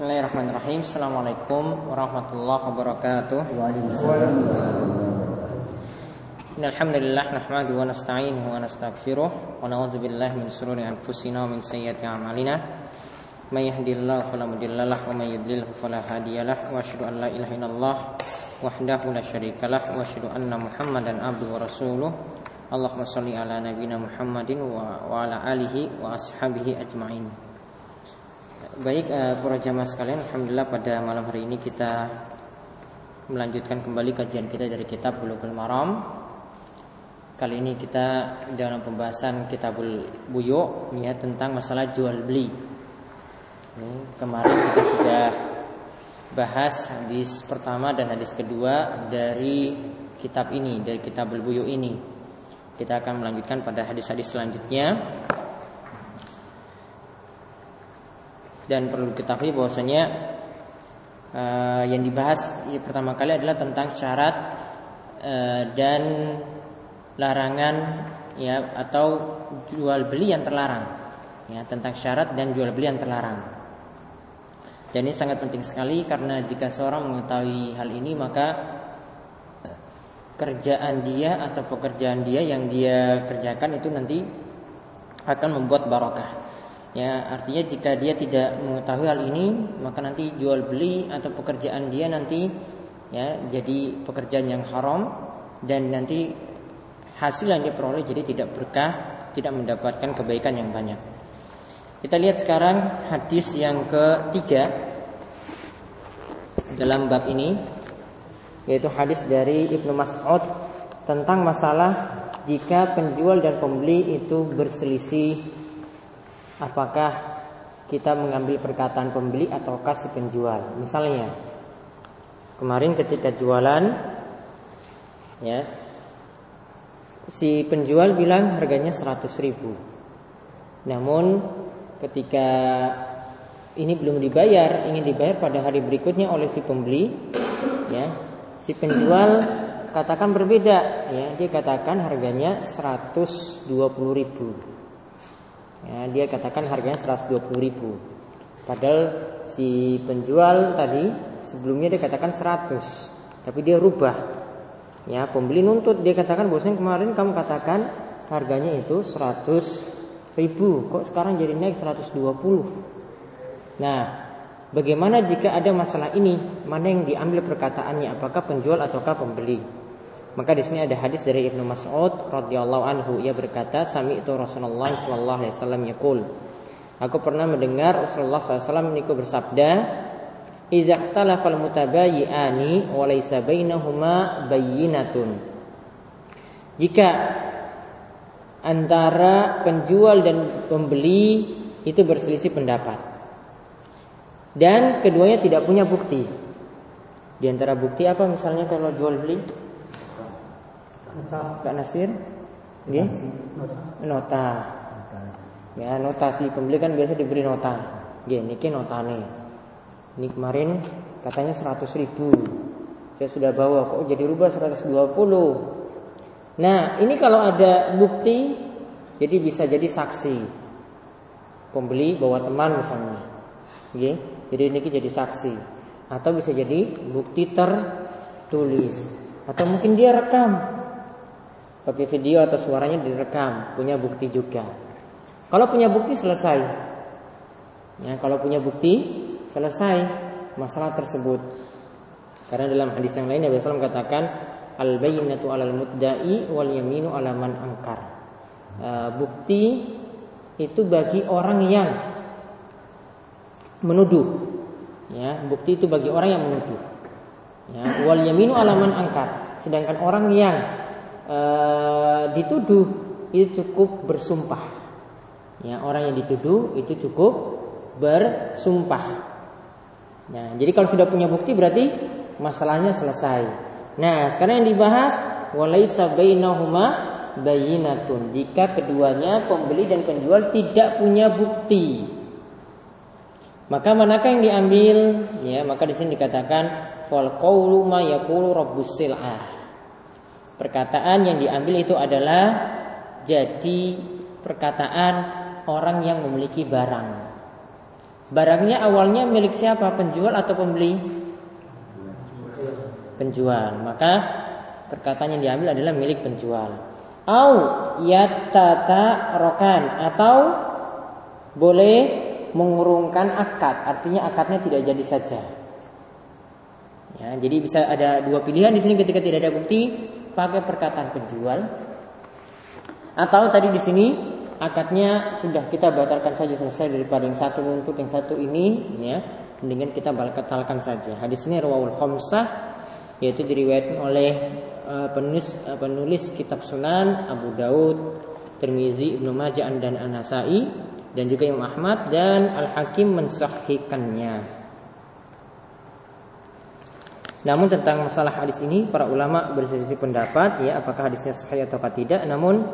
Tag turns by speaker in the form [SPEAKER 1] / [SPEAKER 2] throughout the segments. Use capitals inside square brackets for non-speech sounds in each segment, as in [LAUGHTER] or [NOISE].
[SPEAKER 1] Bismillahirrahmanirrahim. Assalamualaikum warahmatullahi wabarakatuh. Innalhamdulillah nahmadu wa nasta'inuhu wa nastaghfiruh wa na'udzu billahi min shururi anfusina wa min sayyiati a'malina. May yahdihillahu fala mudhillalah wa may yudlilhu fala hadiyalah wa asyhadu an la ilaha illallah wahdahu la syarikalah wa asyhadu anna Muhammadan abduhu wa rasuluh. Allahumma shalli ala nabiyyina Muhammadin wa, wa ala alihi wa ashabihi ajmain. Baik uh, para jamaah sekalian, alhamdulillah pada malam hari ini kita melanjutkan kembali kajian kita dari kitab Bulughul Maram. Kali ini kita dalam pembahasan Kitabul Buyu ya tentang masalah jual beli. Ini, kemarin kita sudah bahas hadis pertama dan hadis kedua dari kitab ini, dari Kitabul Buyu ini. Kita akan melanjutkan pada hadis-hadis selanjutnya dan perlu diketahui bahwasanya uh, yang dibahas ya, pertama kali adalah tentang syarat uh, dan larangan ya atau jual beli yang terlarang. Ya tentang syarat dan jual beli yang terlarang. Dan ini sangat penting sekali karena jika seorang mengetahui hal ini maka kerjaan dia atau pekerjaan dia yang dia kerjakan itu nanti akan membuat barokah Ya, artinya jika dia tidak mengetahui hal ini, maka nanti jual beli atau pekerjaan dia nanti ya jadi pekerjaan yang haram dan nanti hasil yang dia peroleh jadi tidak berkah, tidak mendapatkan kebaikan yang banyak. Kita lihat sekarang hadis yang ketiga dalam bab ini yaitu hadis dari Ibnu Mas'ud tentang masalah jika penjual dan pembeli itu berselisih apakah kita mengambil perkataan pembeli atau kasih penjual. Misalnya, kemarin ketika jualan, ya, si penjual bilang harganya 100 ribu. Namun ketika ini belum dibayar, ingin dibayar pada hari berikutnya oleh si pembeli, ya, si penjual katakan berbeda, ya, dia katakan harganya 120 ribu. Ya, dia katakan harganya 120 ribu. Padahal si penjual tadi sebelumnya dia katakan 100 Tapi dia rubah. Ya pembeli nuntut. Dia katakan bosnya kemarin kamu katakan harganya itu 100 ribu. Kok sekarang jadi naik 120 Nah bagaimana jika ada masalah ini? Mana yang diambil perkataannya? Apakah penjual ataukah pembeli maka di sini ada hadis dari Ibnu Mas'ud radhiyallahu anhu ia berkata sami itu Rasulullah sallallahu alaihi wasallam yaqul Aku pernah mendengar Rasulullah SAW meniku bersabda Idza ikhtalafal mutabayyi'ani wa laysa bainahuma bayyinatun Jika antara penjual dan pembeli itu berselisih pendapat dan keduanya tidak punya bukti. Di antara bukti apa misalnya kalau jual beli? Kak Nasir? Nggih? Nota. Ya, notasi pembeli kan biasa diberi nota. Nggih, niki notane. Ini kemarin katanya 100 ribu Saya sudah bawa kok jadi rubah 120. Nah, ini kalau ada bukti jadi bisa jadi saksi. Pembeli bawa teman misalnya. Nggih, jadi niki jadi saksi. Atau bisa jadi bukti tertulis. Atau mungkin dia rekam pakai video atau suaranya direkam, punya bukti juga. Kalau punya bukti selesai. Ya, kalau punya bukti selesai masalah tersebut. Karena dalam hadis yang lain Nabi SAW katakan al bayyinatu 'alal mudda'i wal yaminu 'ala man angkar. E, bukti itu bagi orang yang menuduh. Ya, bukti itu bagi orang yang menuduh. Ya, wal yaminu 'ala man angkar. Sedangkan orang yang e, dituduh itu cukup bersumpah. Ya, orang yang dituduh itu cukup bersumpah. Nah, jadi kalau sudah punya bukti berarti masalahnya selesai. Nah, sekarang yang dibahas walaisa bainahuma bayinatun. Jika keduanya pembeli dan penjual tidak punya bukti. Maka manakah yang diambil? Ya, maka di sini dikatakan fal qawlu ma yaqulu rabbus sil'ah. Perkataan yang diambil itu adalah jadi perkataan orang yang memiliki barang. Barangnya awalnya milik siapa? Penjual atau pembeli? Penjual. Maka perkataan yang diambil adalah milik penjual. Au yatata rokan atau boleh mengurungkan akad, artinya akadnya tidak jadi saja. Ya, jadi bisa ada dua pilihan di sini ketika tidak ada bukti, pakai perkataan penjual. Atau tadi di sini akadnya sudah kita batalkan saja selesai daripada yang satu untuk yang satu ini ya. Mendingan kita batalkan saja. Hadis ini rawahul khamsah yaitu diriwayatkan oleh uh, penulis uh, penulis kitab Sunan Abu Daud Tirmizi Ibnu Majah dan An-Nasai dan juga Imam Ahmad dan Al-Hakim mensahihkannya namun tentang masalah hadis ini para ulama berselisih pendapat ya apakah hadisnya sahih atau tidak namun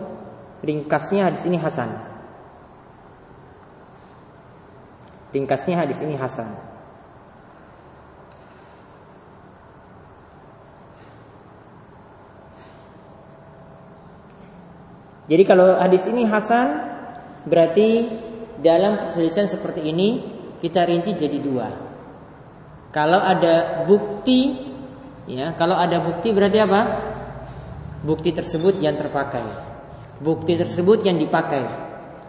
[SPEAKER 1] Ringkasnya hadis ini Hasan. Ringkasnya hadis ini Hasan. Jadi kalau hadis ini Hasan berarti dalam perselisihan seperti ini kita rinci jadi dua. Kalau ada bukti, ya, kalau ada bukti berarti apa? Bukti tersebut yang terpakai. Bukti tersebut yang dipakai.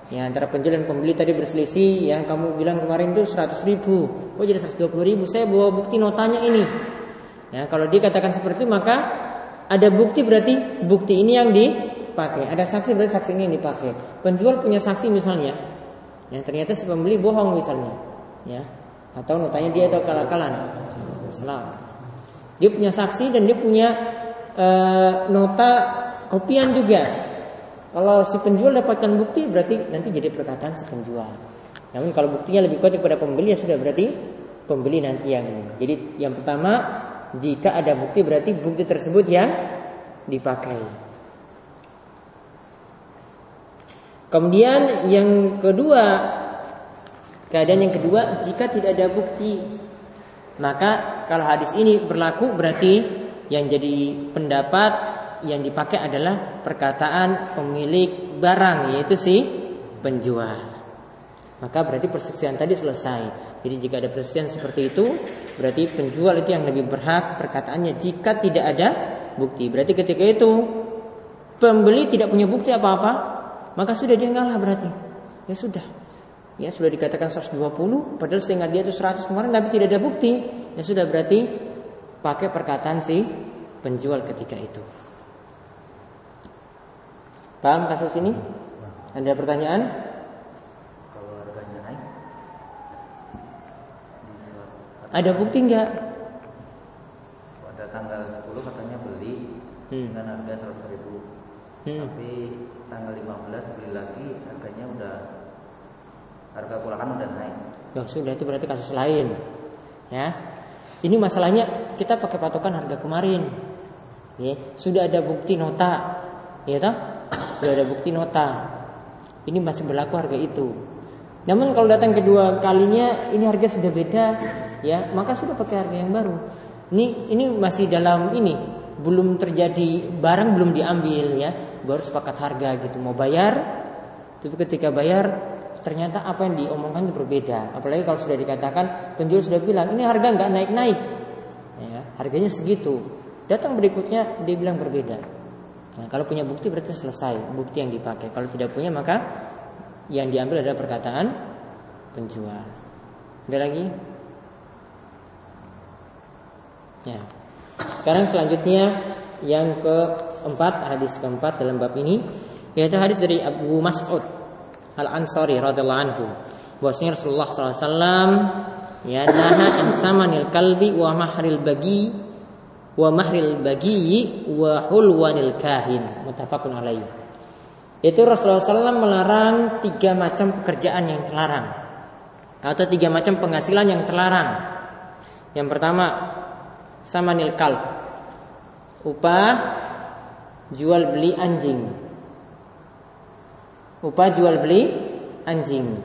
[SPEAKER 1] Ya antara penjual dan pembeli tadi berselisih yang kamu bilang kemarin itu 100 ribu. Oh jadi 120 ribu Saya bawa bukti notanya ini. Ya kalau dikatakan seperti itu maka Ada bukti berarti bukti ini yang dipakai. Ada saksi berarti saksi ini yang dipakai. Penjual punya saksi misalnya Ya ternyata si pembeli bohong misalnya Ya Atau notanya dia atau kalah-kalan Dia punya saksi dan dia punya uh, Nota kopian juga kalau si penjual dapatkan bukti berarti nanti jadi perkataan si penjual. Namun kalau buktinya lebih kuat daripada pembeli ya sudah berarti pembeli nanti yang ini. Jadi yang pertama jika ada bukti berarti bukti tersebut yang dipakai. Kemudian yang kedua keadaan yang kedua jika tidak ada bukti maka kalau hadis ini berlaku berarti yang jadi pendapat yang dipakai adalah perkataan pemilik barang yaitu si penjual. Maka berarti persaksian tadi selesai. Jadi jika ada persaksian seperti itu, berarti penjual itu yang lebih berhak perkataannya jika tidak ada bukti. Berarti ketika itu pembeli tidak punya bukti apa-apa, maka sudah dia ngalah berarti. Ya sudah. Ya sudah dikatakan 120 padahal sehingga dia itu 100 kemarin tapi tidak ada bukti. Ya sudah berarti pakai perkataan si penjual ketika itu. Paham kasus ini? Ada pertanyaan? Kalau harganya naik Ada bukti enggak?
[SPEAKER 2] Pada tanggal 10 katanya beli hmm. dengan harga 100 ribu hmm. Tapi tanggal 15 beli lagi harganya udah Harga kulakan udah naik
[SPEAKER 1] Ya sudah itu berarti kasus lain Ya ini masalahnya kita pakai patokan harga kemarin. Ya, sudah ada bukti nota, ya toh? [COUGHS] sudah ada bukti nota. Ini masih berlaku harga itu. Namun kalau datang kedua kalinya ini harga sudah beda, ya maka sudah pakai harga yang baru. Ini ini masih dalam ini belum terjadi barang belum diambil ya, baru sepakat harga gitu mau bayar. Tapi ketika bayar ternyata apa yang diomongkan itu berbeda. Apalagi kalau sudah dikatakan penjual sudah bilang ini harga nggak naik naik, ya, harganya segitu. Datang berikutnya dia bilang berbeda. Nah, kalau punya bukti berarti selesai bukti yang dipakai. Kalau tidak punya maka yang diambil adalah perkataan penjual. Ada lagi? Ya. Sekarang selanjutnya yang keempat hadis keempat dalam bab ini yaitu hadis dari Abu Mas'ud Al Ansari radhiallahu anhu. Bahwasanya Rasulullah SAW ya naha an samanil kalbi wa mahril bagi wa mahril bagi wa hulwanil kahin. Mutafakun alaih. Itu Rasulullah SAW melarang tiga macam pekerjaan yang terlarang. Atau tiga macam penghasilan yang terlarang. Yang pertama sama nilkal upah jual beli anjing upah jual beli anjing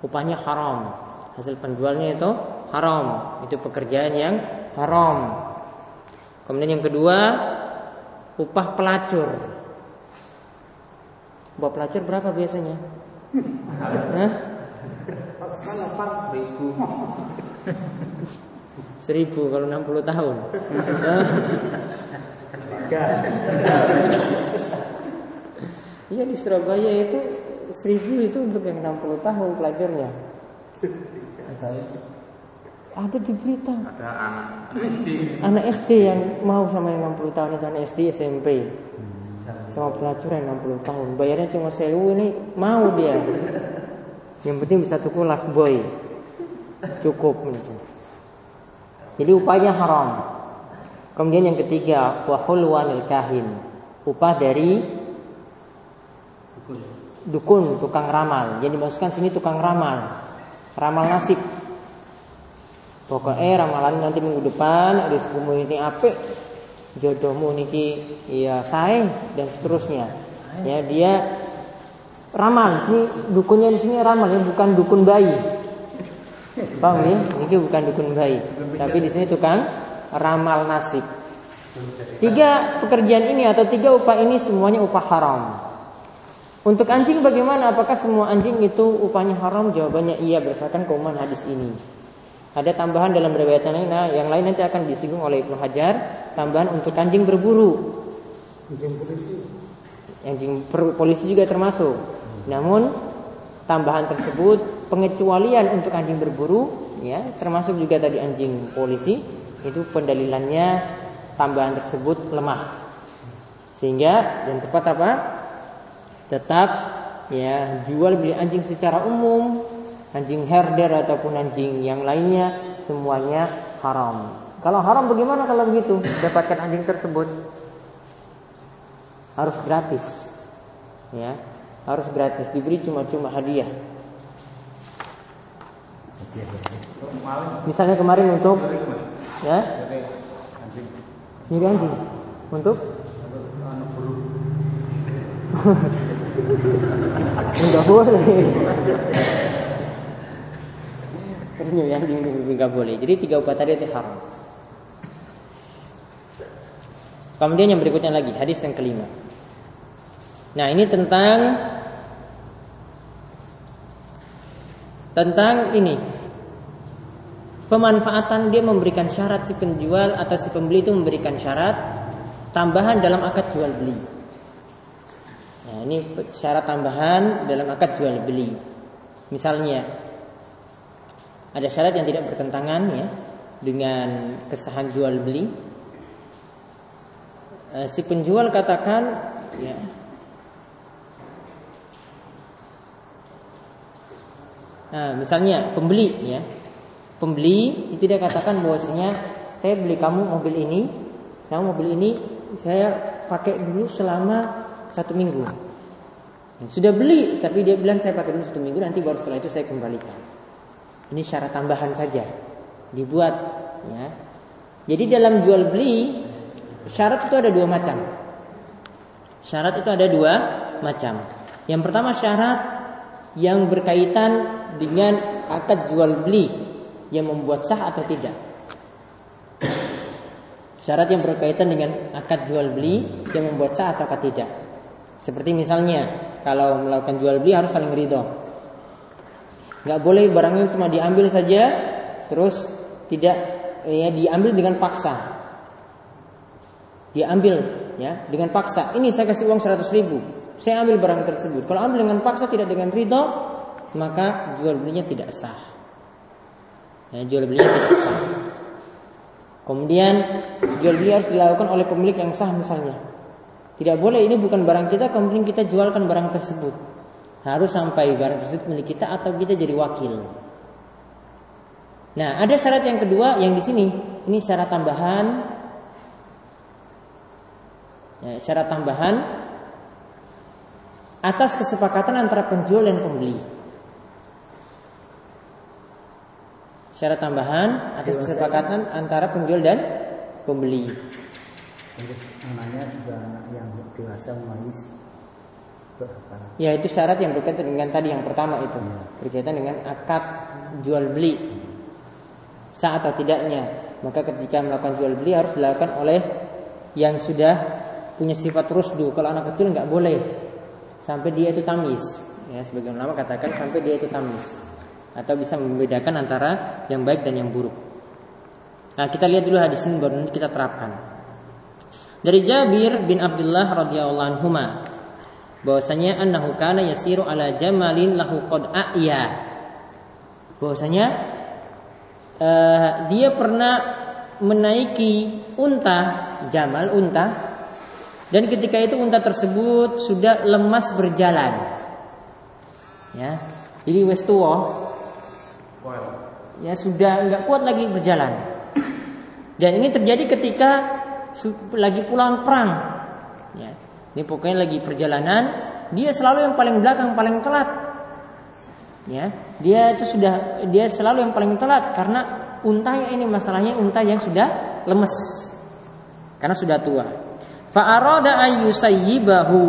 [SPEAKER 1] upahnya haram hasil penjualnya itu haram itu pekerjaan yang haram Kemudian yang kedua upah pelacur. Upah pelacur berapa biasanya? [LAUGHS] Hah?
[SPEAKER 2] Seribu. [LAUGHS]
[SPEAKER 1] Seribu kalau 60 tahun. [LAUGHS] Iya di Surabaya itu seribu itu untuk yang 60 tahun pelajarnya. Ada di berita.
[SPEAKER 2] Ada anak SD.
[SPEAKER 1] Anak SD yang mau sama yang 60 tahun itu anak SD SMP. Sama pelajar yang 60 tahun. Bayarnya cuma sewu ini mau dia. Yang penting bisa tuku life boy. Cukup gitu. Jadi upahnya haram. Kemudian yang ketiga, wa hulwanil kahin. Upah dari dukun, tukang ramal. Jadi dimasukkan sini tukang ramal. Ramal nasib. Pokoknya ramalan nanti minggu depan ada sepumu ini apik jodohmu niki ya saya dan seterusnya. Ya dia ramal sini dukunnya di sini ramal ya bukan dukun bayi. Paham ya? Ini bukan dukun bayi, tapi di sini tukang ramal nasib. Tiga pekerjaan ini atau tiga upah ini semuanya upah haram. Untuk anjing bagaimana? Apakah semua anjing itu upahnya haram? Jawabannya iya berdasarkan keumuman hadis ini. Ada tambahan dalam riwayat yang lain, nah, yang lain nanti akan disinggung oleh Ibnu Hajar. Tambahan untuk anjing berburu.
[SPEAKER 3] Anjing polisi.
[SPEAKER 1] Anjing polisi juga termasuk. Namun tambahan tersebut pengecualian untuk anjing berburu, ya termasuk juga tadi anjing polisi itu pendalilannya tambahan tersebut lemah. Sehingga yang tepat apa? Tetap ya jual beli anjing secara umum anjing herder ataupun anjing yang lainnya semuanya haram. Kalau haram bagaimana kalau begitu? Dapatkan anjing tersebut harus gratis. Ya, harus gratis diberi cuma-cuma hadiah. Misalnya kemarin untuk ya nyuri anjing untuk [LAUGHS] Enggak boleh. Ternyata yang nggak boleh. Jadi tiga upah tadi itu haram. Kemudian yang berikutnya lagi hadis yang kelima. Nah ini tentang tentang ini pemanfaatan dia memberikan syarat si penjual atau si pembeli itu memberikan syarat tambahan dalam akad jual beli. Nah ini syarat tambahan dalam akad jual beli. Misalnya ada syarat yang tidak bertentangan ya dengan kesahan jual beli. E, si penjual katakan ya Nah, misalnya pembeli ya. Pembeli itu dia katakan bahwasanya saya beli kamu mobil ini, kamu mobil ini saya pakai dulu selama satu minggu. Sudah beli, tapi dia bilang saya pakai dulu satu minggu, nanti baru setelah itu saya kembalikan. Ini syarat tambahan saja dibuat ya. Jadi dalam jual beli syarat itu ada dua macam. Syarat itu ada dua macam. Yang pertama syarat yang berkaitan dengan akad jual beli yang membuat sah atau tidak. Syarat yang berkaitan dengan akad jual beli yang membuat sah atau tidak. Seperti misalnya kalau melakukan jual beli harus saling ridho. Nggak boleh barangnya cuma diambil saja terus tidak ya diambil dengan paksa. Diambil ya dengan paksa. Ini saya kasih uang 100 ribu. Saya ambil barang tersebut. Kalau ambil dengan paksa tidak dengan ridho, maka jual belinya tidak sah. Ya, jual belinya tidak sah. Kemudian jual beli harus dilakukan oleh pemilik yang sah misalnya. Tidak boleh ini bukan barang kita, kemudian kita jualkan barang tersebut. Harus sampai barang tersebut milik kita atau kita jadi wakil. Nah, ada syarat yang kedua yang di sini. Ini syarat tambahan. Ya, syarat tambahan atas kesepakatan antara penjual dan pembeli. Syarat tambahan atas kesepakatan antara penjual dan pembeli.
[SPEAKER 3] Terus anaknya juga anak yang dewasa mais
[SPEAKER 1] Ya itu syarat yang berkaitan dengan tadi yang pertama itu ya. berkaitan dengan akad jual beli sah atau tidaknya. Maka ketika melakukan jual beli harus dilakukan oleh yang sudah punya sifat rusdu. Kalau anak kecil nggak boleh sampai dia itu tamis. Ya sebagian ulama katakan sampai dia itu tamis. atau bisa membedakan antara yang baik dan yang buruk. Nah, kita lihat dulu hadis ini baru nanti kita terapkan. Dari Jabir bin Abdullah radhiyallahu anhu bahwasanya annahu kana yasiru ala jamalin lahu qad a'ya. Bahwasanya uh, dia pernah menaiki unta, jamal unta dan ketika itu unta tersebut sudah lemas berjalan. Ya. Jadi wes tua. Ya sudah nggak kuat lagi berjalan. Dan ini terjadi ketika lagi pulang perang. Ya. Ini pokoknya lagi perjalanan, dia selalu yang paling belakang, paling telat. Ya, dia itu sudah dia selalu yang paling telat karena untanya ini masalahnya unta yang sudah lemes. Karena sudah tua. Fa'arada ayyusayyibahu.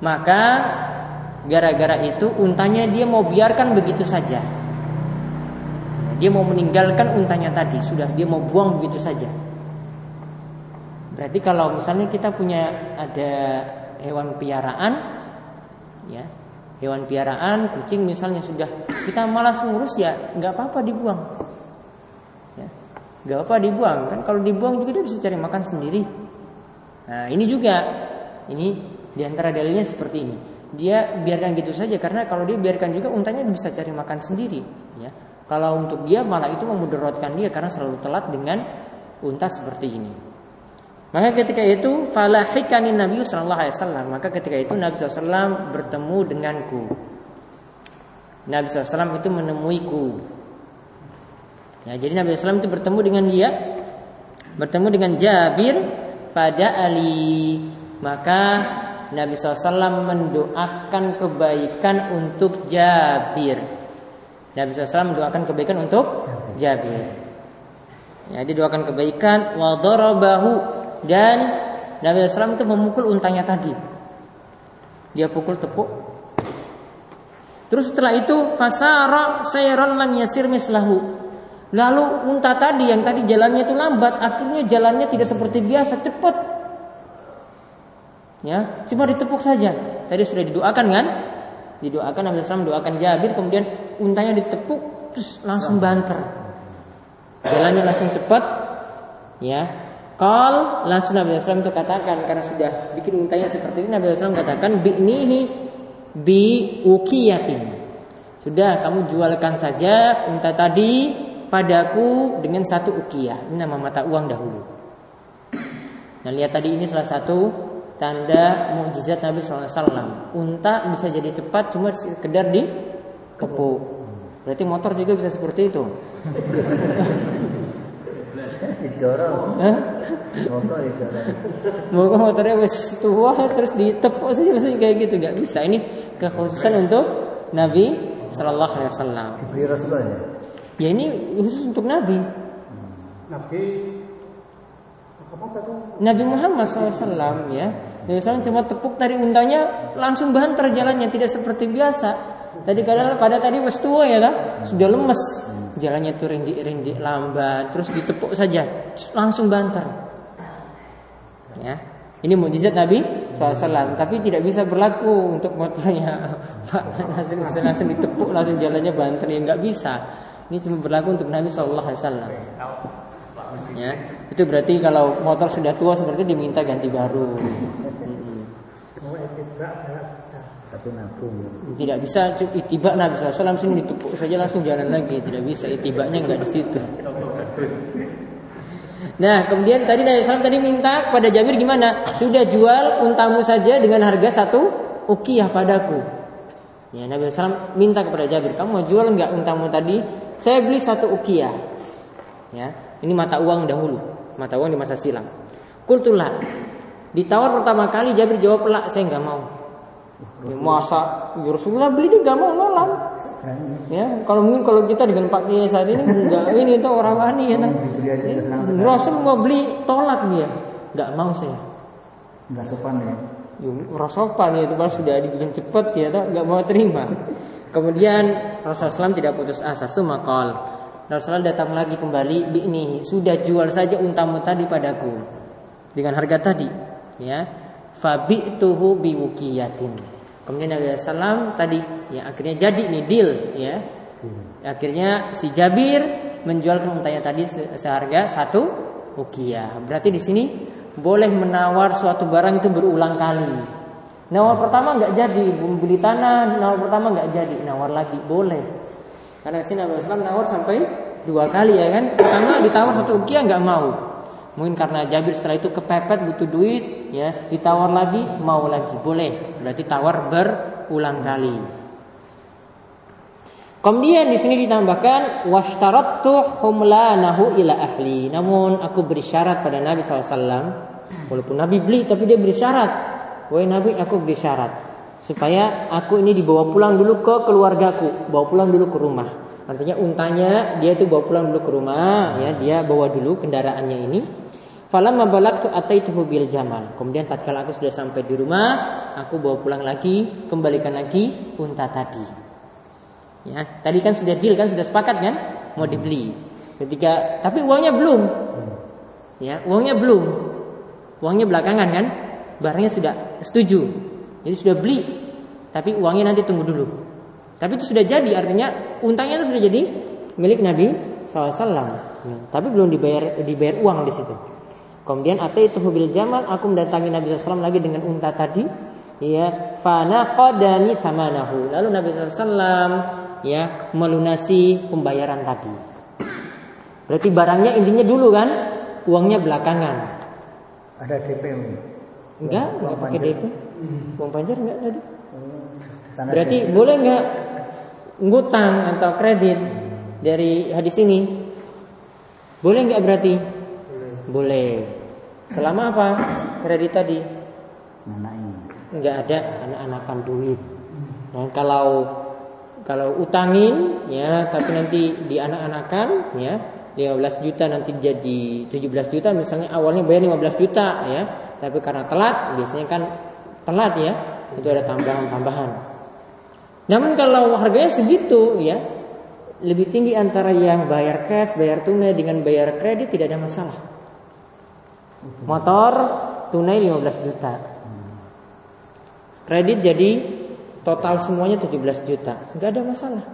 [SPEAKER 1] Maka gara-gara itu untanya dia mau biarkan begitu saja. Dia mau meninggalkan untanya tadi, sudah dia mau buang begitu saja. Berarti kalau misalnya kita punya ada hewan piaraan, ya hewan piaraan kucing misalnya sudah kita malas ngurus ya nggak apa-apa dibuang, ya nggak apa dibuang kan kalau dibuang juga dia bisa cari makan sendiri. Nah ini juga ini di antara dalilnya seperti ini. Dia biarkan gitu saja karena kalau dia biarkan juga untanya bisa cari makan sendiri, ya. Kalau untuk dia malah itu memudaratkan dia karena selalu telat dengan unta seperti ini. Maka ketika itu falahikani Nabi Sallallahu Alaihi Wasallam. Maka ketika itu Nabi SAW bertemu denganku. Nabi SAW itu menemuiku. Ya, jadi Nabi SAW itu bertemu dengan dia, bertemu dengan Jabir pada Ali. Maka Nabi SAW mendoakan kebaikan untuk Jabir. Nabi SAW mendoakan kebaikan untuk Jabir. Ya, doakan kebaikan wa darabahu dan Nabi SAW itu memukul untanya tadi. Dia pukul tepuk. Terus setelah itu fasara sayran lam yasir mislahu. Lalu unta tadi yang tadi jalannya itu lambat, akhirnya jalannya tidak seperti biasa, cepat. Ya, cuma ditepuk saja. Tadi sudah didoakan kan? Didoakan Nabi SAW mendoakan Jabir, kemudian untanya ditepuk, terus langsung banter. Jalannya langsung cepat, ya Kal langsung Nabi SAW itu katakan karena sudah bikin untanya seperti ini Nabi SAW katakan bi'nihi bi ukiyatin. Sudah kamu jualkan saja unta tadi padaku dengan satu ukiyah. Ini nama mata uang dahulu. Nah lihat tadi ini salah satu tanda mukjizat Nabi SAW. Unta bisa jadi cepat cuma sekedar di kepuk. Berarti motor juga bisa seperti itu. [LAUGHS]
[SPEAKER 3] didorong.
[SPEAKER 1] Motor didorong. Moga motornya wes tua terus ditepuk saja maksudnya kayak gitu nggak bisa. Ini kekhususan untuk Nabi Shallallahu Alaihi Wasallam.
[SPEAKER 3] Diberi Rasulullah ya?
[SPEAKER 1] Ya ini khusus untuk Nabi.
[SPEAKER 4] Nabi
[SPEAKER 1] Nabi Muhammad SAW ya Nabi SAW cuma tepuk dari undangnya langsung banter jalannya tidak seperti biasa. Tadi kadang pada tadi was tua ya kan sudah lemes jalannya itu rindik-rindik lambat, terus ditepuk saja, langsung banter. Ya, ini mujizat Nabi SAW, tapi tidak bisa berlaku untuk motornya. [LAUGHS] Pak langsung, langsung ditepuk, langsung jalannya banter, ya nggak bisa. Ini cuma berlaku untuk Nabi SAW. Ya, itu berarti kalau motor sudah tua seperti itu diminta ganti baru.
[SPEAKER 3] tapi nabung.
[SPEAKER 1] Tidak bisa itibak Nabi SAW sini ditepuk saja langsung jalan lagi. Tidak bisa itibaknya nggak di situ. Nah kemudian tadi Nabi SAW tadi minta kepada Jabir gimana? Sudah jual untamu saja dengan harga satu ukiyah padaku. Ya Nabi SAW minta kepada Jabir, kamu mau jual nggak untamu tadi? Saya beli satu ukiyah. Ya, ini mata uang dahulu, mata uang di masa silam. Kultulah. Ditawar pertama kali Jabir jawab lah, saya nggak mau. Ya, masa ya Rasulullah beli dia gak mau nolak. Ya, kalau mungkin kalau kita dengan Pak Kiai saat ini enggak [LAUGHS] ini itu orang wani ya. Rasul mau beli tolak dia. Enggak mau saya.
[SPEAKER 3] Enggak sopan ya.
[SPEAKER 1] Ya, sopan ya itu baru sudah dibikin cepat ya tak enggak mau terima. Kemudian Rasulullah SAW tidak putus asa, sumakal. Rasulullah datang lagi kembali, ini sudah jual saja untamu tadi padaku dengan harga tadi, ya bi wukiyatin. Kemudian Nabi SAW tadi ya akhirnya jadi nih deal ya Akhirnya si Jabir menjualkan untanya tadi seharga satu ukiah. Berarti di sini boleh menawar suatu barang itu berulang kali. Nawar pertama nggak jadi, beli tanah, nawar pertama nggak jadi, nawar lagi boleh. Karena sini Nabi Islam nawar sampai dua kali ya kan. Pertama ditawar satu ukiah nggak mau. Mungkin karena Jabir setelah itu kepepet butuh duit, ya ditawar lagi mau lagi boleh. Berarti tawar berulang kali. Kemudian di sini ditambahkan washtarattu humlanahu ila ahli. Namun aku beri syarat pada Nabi SAW. Walaupun Nabi beli tapi dia beri syarat. Wahai Nabi aku beri syarat. Supaya aku ini dibawa pulang dulu ke keluargaku. Bawa pulang dulu ke rumah. Artinya untanya dia itu bawa pulang dulu ke rumah. ya Dia bawa dulu kendaraannya ini. Falamma balagtu ataituhu bil jamal. Kemudian tatkala aku sudah sampai di rumah, aku bawa pulang lagi, kembalikan lagi unta tadi. Ya, tadi kan sudah deal kan sudah sepakat kan mau dibeli. Ketika tapi uangnya belum. Ya, uangnya belum. Uangnya belakangan kan? Barangnya sudah setuju. Jadi sudah beli. Tapi uangnya nanti tunggu dulu. Tapi itu sudah jadi artinya untangnya itu sudah jadi milik Nabi SAW. Ya, tapi belum dibayar dibayar uang di situ. Kemudian itu bil jamal aku mendatangi Nabi SAW lagi dengan unta tadi. Ya, fana qadani samanahu. Lalu Nabi SAW ya melunasi pembayaran tadi. Berarti barangnya intinya dulu kan, uangnya belakangan.
[SPEAKER 3] Ada DP
[SPEAKER 1] Enggak, enggak pakai DP. Uang panjar enggak tadi? Berarti boleh enggak ngutang atau kredit dari hadis ini? Boleh enggak berarti? Boleh. Selama apa? Kredit tadi? Enggak ada anak-anakan duit. Nah, kalau kalau utangin ya tapi nanti di anak-anakan ya 15 juta nanti jadi 17 juta misalnya awalnya bayar 15 juta ya tapi karena telat biasanya kan telat ya itu ada tambahan-tambahan namun kalau harganya segitu ya lebih tinggi antara yang bayar cash bayar tunai dengan bayar kredit tidak ada masalah motor tunai 15 juta. Kredit jadi total semuanya 17 juta. Nggak ada masalah.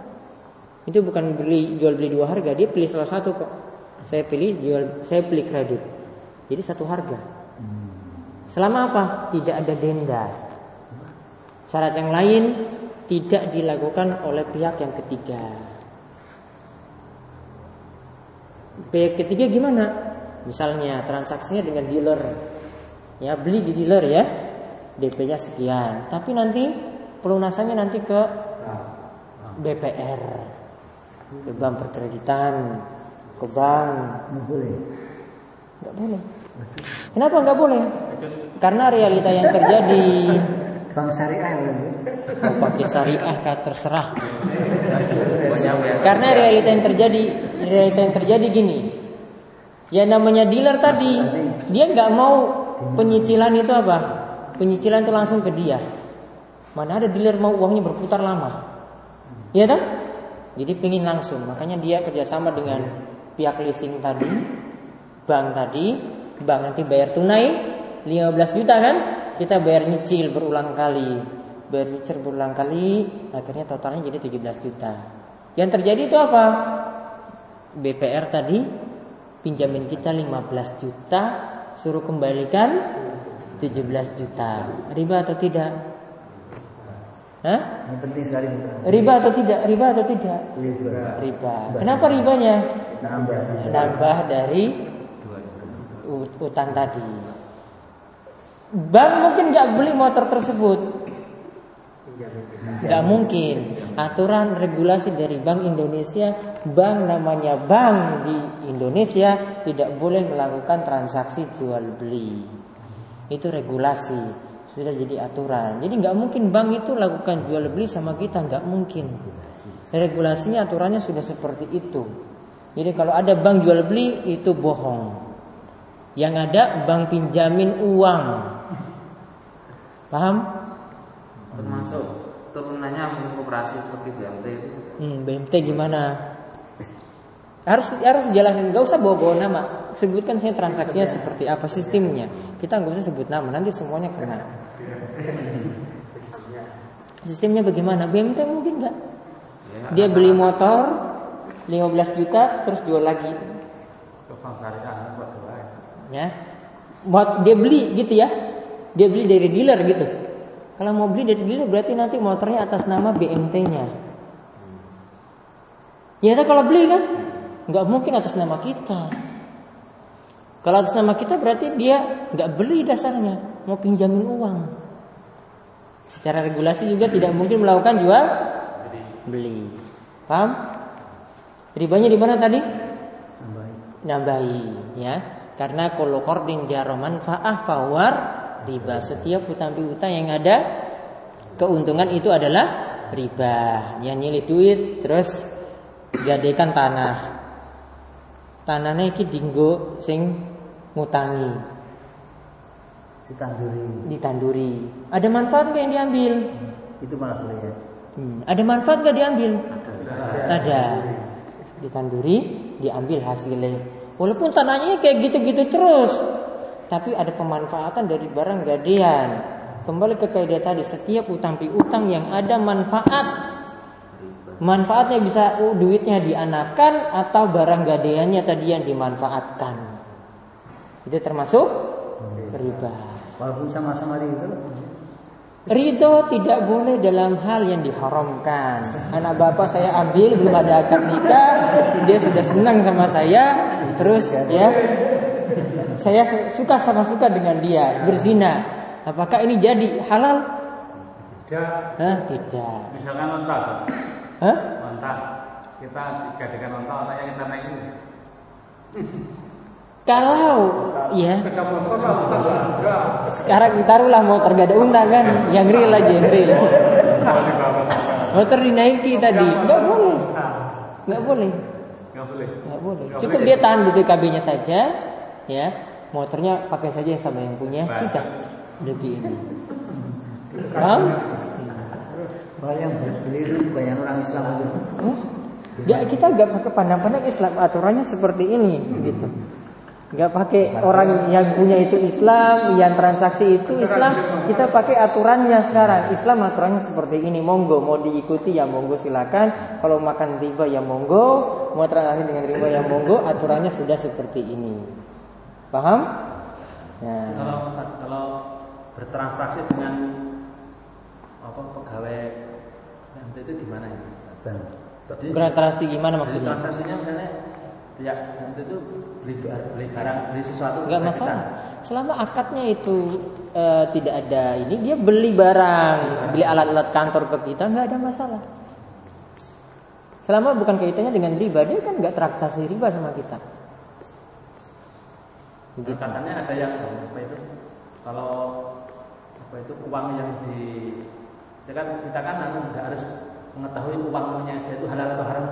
[SPEAKER 1] Itu bukan beli jual beli dua harga dia pilih salah satu kok. Saya pilih jual saya pilih kredit. Jadi satu harga. Selama apa? Tidak ada denda. Syarat yang lain tidak dilakukan oleh pihak yang ketiga. Pihak ketiga gimana misalnya transaksinya dengan dealer ya beli di dealer ya DP-nya sekian tapi nanti pelunasannya nanti ke BPR, ke bank perkreditan, ke bank.
[SPEAKER 3] Nggak boleh.
[SPEAKER 1] Nggak boleh. Kenapa nggak boleh? Karena realita yang terjadi.
[SPEAKER 3] Bank syariah
[SPEAKER 1] Mau pakai syariah kah terserah. Karena realita yang terjadi, realita yang terjadi gini. Ya namanya dealer tadi, dia nggak mau penyicilan itu apa? Penyicilan itu langsung ke dia. Mana ada dealer mau uangnya berputar lama. Iya kan? Jadi pingin langsung. Makanya dia kerjasama dengan pihak leasing tadi, bank tadi, bank nanti bayar tunai 15 juta kan? Kita bayar nyicil berulang kali. Bayar nyicil berulang kali, akhirnya totalnya jadi 17 juta. Yang terjadi itu apa? BPR tadi pinjamin kita 15 juta, suruh kembalikan 17 juta. Riba atau tidak? Hah?
[SPEAKER 3] Ini penting sekali.
[SPEAKER 1] Riba atau tidak? Riba atau tidak?
[SPEAKER 3] Riba.
[SPEAKER 1] Riba. Kenapa ribanya?
[SPEAKER 3] Nambah.
[SPEAKER 1] Nambah dari utang tadi. Bank mungkin nggak beli motor tersebut. Nggak mungkin. Aturan regulasi dari Bank Indonesia, bank namanya bank di Indonesia tidak boleh melakukan transaksi jual beli. Itu regulasi sudah jadi aturan. Jadi nggak mungkin bank itu lakukan jual beli sama kita nggak mungkin. Regulasinya aturannya sudah seperti itu. Jadi kalau ada bank jual beli itu bohong. Yang ada bank pinjamin uang. Paham?
[SPEAKER 2] Termasuk turunannya koperasi seperti BMT itu.
[SPEAKER 1] Hmm, BMT gimana? Harus harus jelasin, nggak usah bawa-bawa nama. Sebutkan saya transaksinya seperti apa sistemnya. Kita nggak usah sebut nama, nanti semuanya kena. Sistemnya bagaimana? BMT mungkin nggak? Dia beli motor 15 juta terus jual lagi. Ya. Buat dia beli gitu ya. Dia beli dari dealer gitu. Kalau mau beli dari dealer berarti nanti motornya atas nama BMT-nya. Ya kalau beli kan nggak mungkin atas nama kita. Kalau atas nama kita berarti dia nggak beli dasarnya, mau pinjamin uang. Secara regulasi juga tidak mungkin melakukan jual beli. Paham? Ribanya di mana tadi? Nambahi. Nambahi, ya. Karena kalau kordin jaro manfaah fawar riba. Setiap utang piutang yang ada keuntungan itu adalah riba. Yang nyilih duit terus gadekan tanah. Tanahnya iki dinggo sing ngutangi.
[SPEAKER 3] Ditanduri.
[SPEAKER 1] Ditanduri. Ada manfaat nggak yang diambil?
[SPEAKER 3] Itu malah boleh ya.
[SPEAKER 1] Hmm. Ada manfaat nggak diambil? Ada. Ada ditanduri, diambil hasilnya. Walaupun tanahnya kayak gitu-gitu terus, tapi ada pemanfaatan dari barang gadean. Kembali ke kaidah tadi, setiap utang piutang yang ada manfaat, manfaatnya bisa uh, duitnya dianakan atau barang gadeannya tadi yang dimanfaatkan. Itu termasuk riba.
[SPEAKER 3] Walaupun sama-sama itu
[SPEAKER 1] Ridho tidak boleh dalam hal yang diharamkan. Anak bapak saya ambil belum ada akad nikah, dia sudah senang sama saya, terus ya, saya suka sama suka dengan dia berzina. Apakah ini jadi halal?
[SPEAKER 4] Tidak.
[SPEAKER 1] Hah? Tidak.
[SPEAKER 4] Misalkan onta,
[SPEAKER 1] Hah?
[SPEAKER 4] Onta. Kita jadikan onta, onta yang kita naik ini. [LAUGHS]
[SPEAKER 1] Kalau ya sekarang taruhlah motor gak ada unta kan, yang real aja yang real. [LAUGHS] Motor dinaiki tadi, nggak boleh, nggak boleh,
[SPEAKER 4] Nggak boleh.
[SPEAKER 1] nggak boleh. Cukup dia tahan BPKB-nya saja, ya. Motornya pakai saja yang sama yang punya, sudah lebih ini. Paham?
[SPEAKER 3] Beli itu banyak orang Islam itu.
[SPEAKER 1] Hmm? Ya kita nggak pakai pandang-pandang Islam aturannya seperti ini, gitu. Nggak pakai orang yang punya itu Islam, yang transaksi itu Islam. Kita pakai aturannya sekarang. Islam aturannya seperti ini. Monggo mau diikuti ya monggo silakan. Kalau makan riba ya monggo, mau transaksi dengan riba ya monggo. Aturannya sudah seperti ini. Paham? Ya.
[SPEAKER 2] Kalau kalau bertransaksi dengan apa pegawai yang itu gimana ya?
[SPEAKER 1] Jadi bertransaksi gimana maksudnya?
[SPEAKER 2] Transaksinya misalnya ya itu beli, beli barang beli sesuatu
[SPEAKER 1] nggak masalah selama akadnya itu e, tidak ada ini dia beli barang beli alat-alat kantor ke kita nggak ada masalah selama bukan kaitannya dengan riba dia kan nggak transaksi riba sama kita
[SPEAKER 2] Katanya ada yang apa itu kalau apa itu uang yang di ya kan kita kan anu, nggak harus mengetahui uangnya dia itu halal atau haram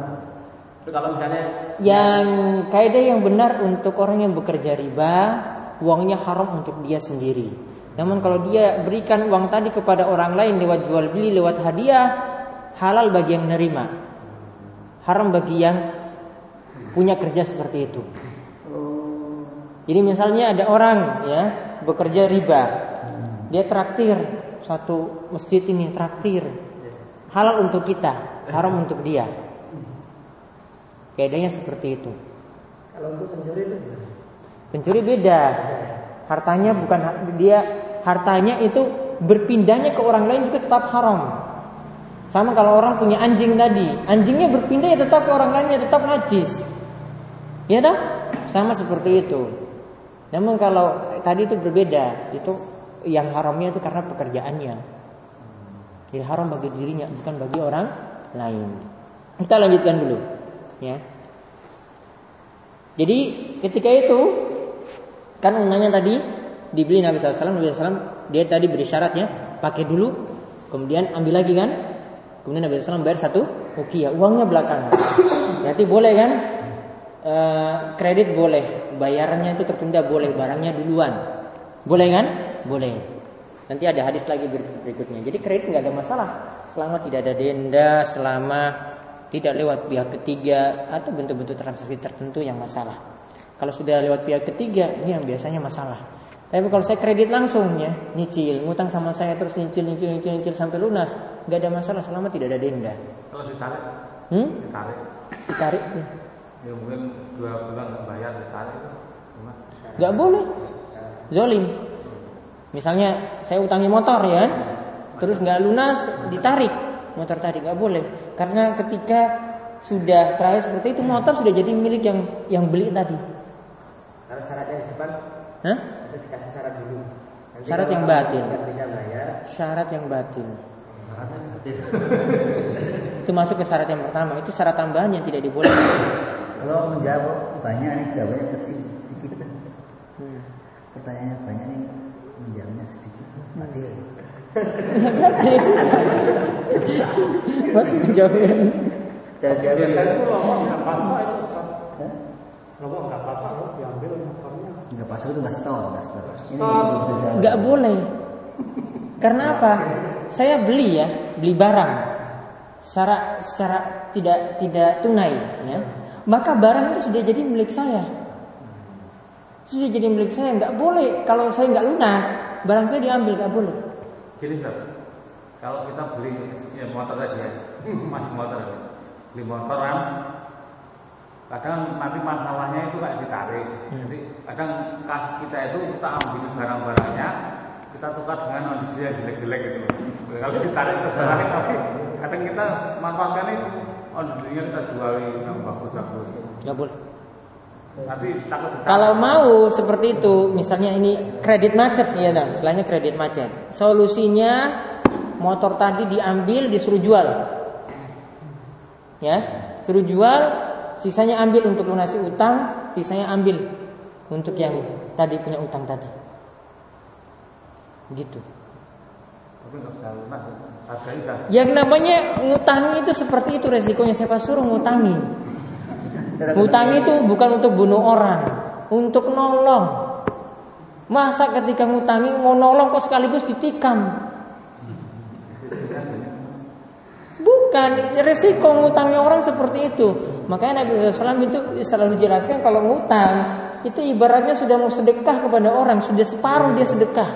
[SPEAKER 2] itu kalau misalnya
[SPEAKER 1] yang kaidah yang benar untuk orang yang bekerja riba, uangnya haram untuk dia sendiri. Namun kalau dia berikan uang tadi kepada orang lain lewat jual beli, lewat hadiah, halal bagi yang menerima. Haram bagi yang punya kerja seperti itu. Jadi misalnya ada orang ya bekerja riba, dia traktir satu masjid ini traktir, halal untuk kita, haram untuk dia. Kaidahnya seperti itu.
[SPEAKER 3] Kalau untuk pencuri itu
[SPEAKER 1] Pencuri beda. Hartanya bukan dia hartanya itu berpindahnya ke orang lain juga tetap haram. Sama kalau orang punya anjing tadi, anjingnya berpindah ya tetap ke orang lainnya tetap najis. Ya dah? Sama seperti itu. Namun kalau tadi itu berbeda, itu yang haramnya itu karena pekerjaannya. Jadi haram bagi dirinya, bukan bagi orang lain. Kita lanjutkan dulu. Ya. Jadi ketika itu kan unggahnya tadi dibeli Nabi SAW, Nabi SAW dia tadi beri syaratnya pakai dulu, kemudian ambil lagi kan, kemudian Nabi SAW bayar satu ya uangnya belakangan. Berarti boleh kan? E, kredit boleh, bayarannya itu tertunda boleh, barangnya duluan, boleh kan? Boleh. Nanti ada hadis lagi berikutnya. Jadi kredit nggak ada masalah selama tidak ada denda, selama tidak lewat pihak ketiga atau bentuk-bentuk transaksi tertentu yang masalah. Kalau sudah lewat pihak ketiga, ini yang biasanya masalah. Tapi kalau saya kredit langsung ya, nyicil, ngutang sama saya terus nyicil, nyicil, nyicil, nyicil sampai lunas, nggak ada masalah selama tidak ada denda.
[SPEAKER 4] Kalau ditarik
[SPEAKER 1] Hmm?
[SPEAKER 4] Ditarik.
[SPEAKER 1] Ditarik.
[SPEAKER 4] Ya mungkin dua bulan nggak bayar
[SPEAKER 1] boleh. Zolim. Misalnya saya utangi motor ya, terus nggak lunas ditarik motor tadi nggak boleh karena ketika sudah terakhir seperti itu motor sudah jadi milik yang yang beli tadi.
[SPEAKER 5] Kalau syaratnya di depan
[SPEAKER 1] Hah?
[SPEAKER 5] dikasih syarat dulu. Nanti
[SPEAKER 1] Syarat yang batin.
[SPEAKER 5] nggak bisa bayar,
[SPEAKER 1] Syarat yang batin. Itu masuk ke syarat yang pertama. Itu syarat tambahan yang tidak dibolehkan. [LAUGHS]
[SPEAKER 3] Kalau menjawab banyak nih jawabnya kecil sedikit.
[SPEAKER 1] Hmm.
[SPEAKER 3] Pertanyaannya banyak nih menjawabnya sedikit. Adil. [LAUGHS]
[SPEAKER 1] Mas menjawabnya.
[SPEAKER 3] Dan dia
[SPEAKER 6] Biasanya itu lama nggak pasang itu Ustaz. Lama nggak pasang kok diambil motornya.
[SPEAKER 3] nggak pas itu nggak stop, nggak jawab.
[SPEAKER 1] Nggak boleh. Karena apa? Saya beli ya, beli barang secara secara tidak tidak tunai ya. Maka barang itu sudah jadi milik saya. Sudah jadi milik saya, nggak boleh kalau saya nggak lunas, barang saya diambil nggak boleh.
[SPEAKER 4] Gini Ustaz, kalau kita beli ya, motor saja ya, mas motor, beli motor kan, kadang nanti masalahnya itu kayak ditarik. Jadi kadang kasus kita itu kita ambil barang-barangnya, kita tukar dengan ondisi yang jelek-jelek gitu. Kalau ditarik kesalahan tapi kadang kita manfaatkan itu ondisinya kita jual yang bagus-bagus.
[SPEAKER 1] Nggak boleh.
[SPEAKER 4] Tapi takut.
[SPEAKER 1] Kalau mau seperti itu, misalnya ini kredit macet, ya dong, istilahnya kredit macet. Solusinya motor tadi diambil, disuruh jual, ya, suruh jual, sisanya ambil untuk lunasi utang, sisanya ambil untuk yang tadi punya utang tadi, gitu.
[SPEAKER 4] Tapi nggak bisa lunas, harganya udah
[SPEAKER 1] Yang namanya ngutangi itu seperti itu resikonya siapa suruh ngutangi. Ngutangi itu bukan untuk bunuh orang, untuk nolong. Masa ketika ngutangi mau nolong kok sekaligus ditikam? Bukan, resiko ngutangnya orang seperti itu. Makanya Nabi SAW itu selalu dijelaskan kalau ngutang itu ibaratnya sudah mau sedekah kepada orang, sudah separuh dia sedekah.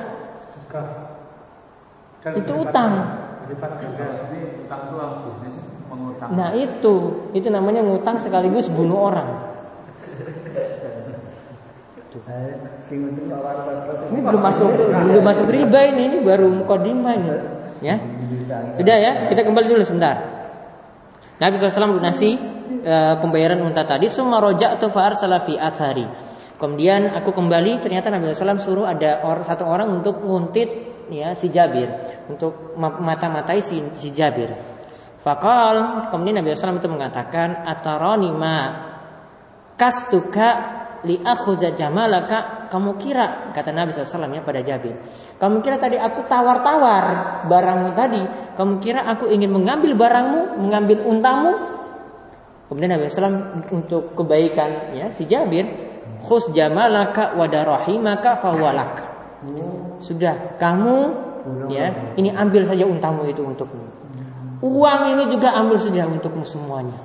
[SPEAKER 6] Sedekah.
[SPEAKER 4] Bisnis mengutang.
[SPEAKER 1] Nah itu, itu namanya ngutang sekaligus bunuh orang. Ini belum masuk belum masuk riba ini, ini baru mukodimah ini. Ya. Sudah ya, kita kembali dulu sebentar. Nabi SAW lunasi e, pembayaran unta tadi, summa roja'tu fa arsala fi athari. Kemudian aku kembali, ternyata Nabi SAW suruh ada or, satu orang untuk nguntit ya si Jabir, untuk ma- mata-matai si, si Jabir. Fakal, kemudian Nabi SAW itu mengatakan, ataroni ma kastuka li akhudha jamalaka? Kamu kira kata Nabi SAW ya pada Jabir. Kamu kira tadi aku tawar-tawar barangmu tadi? Kamu kira aku ingin mengambil barangmu mengambil untamu? Kemudian Nabi SAW untuk kebaikan ya si Jabir khus jamalaka wa darahimaka fawalak sudah kamu ya ini ambil saja untamu itu untukmu uang ini juga ambil saja untukmu semuanya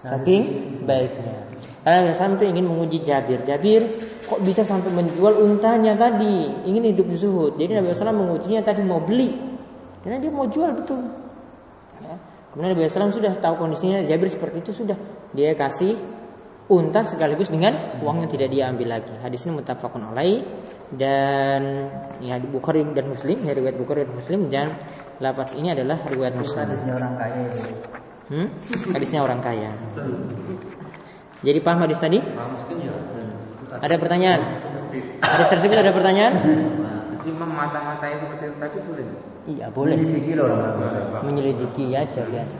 [SPEAKER 1] saking baiknya karena Nabi itu ingin menguji Jabir. Jabir kok bisa sampai menjual untanya tadi? Ingin hidup zuhud. Jadi Nabi SAW mengujinya tadi mau beli. Karena dia mau jual betul. Ya. Kemudian Nabi SAW sudah tahu kondisinya Jabir seperti itu sudah. Dia kasih unta sekaligus dengan uang yang tidak dia ambil lagi. Hadis ini muttafaqun alaih dan ya di Bukhari dan Muslim, ya riwayat Bukhari dan Muslim dan lafaz ini adalah riwayat Muslim.
[SPEAKER 3] Hadisnya orang kaya.
[SPEAKER 1] Hmm? Hadisnya orang kaya. Jadi paham hadis tadi? Ada pertanyaan? Hadis tersebut ada pertanyaan?
[SPEAKER 2] Cuma mata-matai seperti itu tadi boleh.
[SPEAKER 1] Iya boleh.
[SPEAKER 3] Menyelidiki loh orang.
[SPEAKER 1] Menyelidiki aja biasa.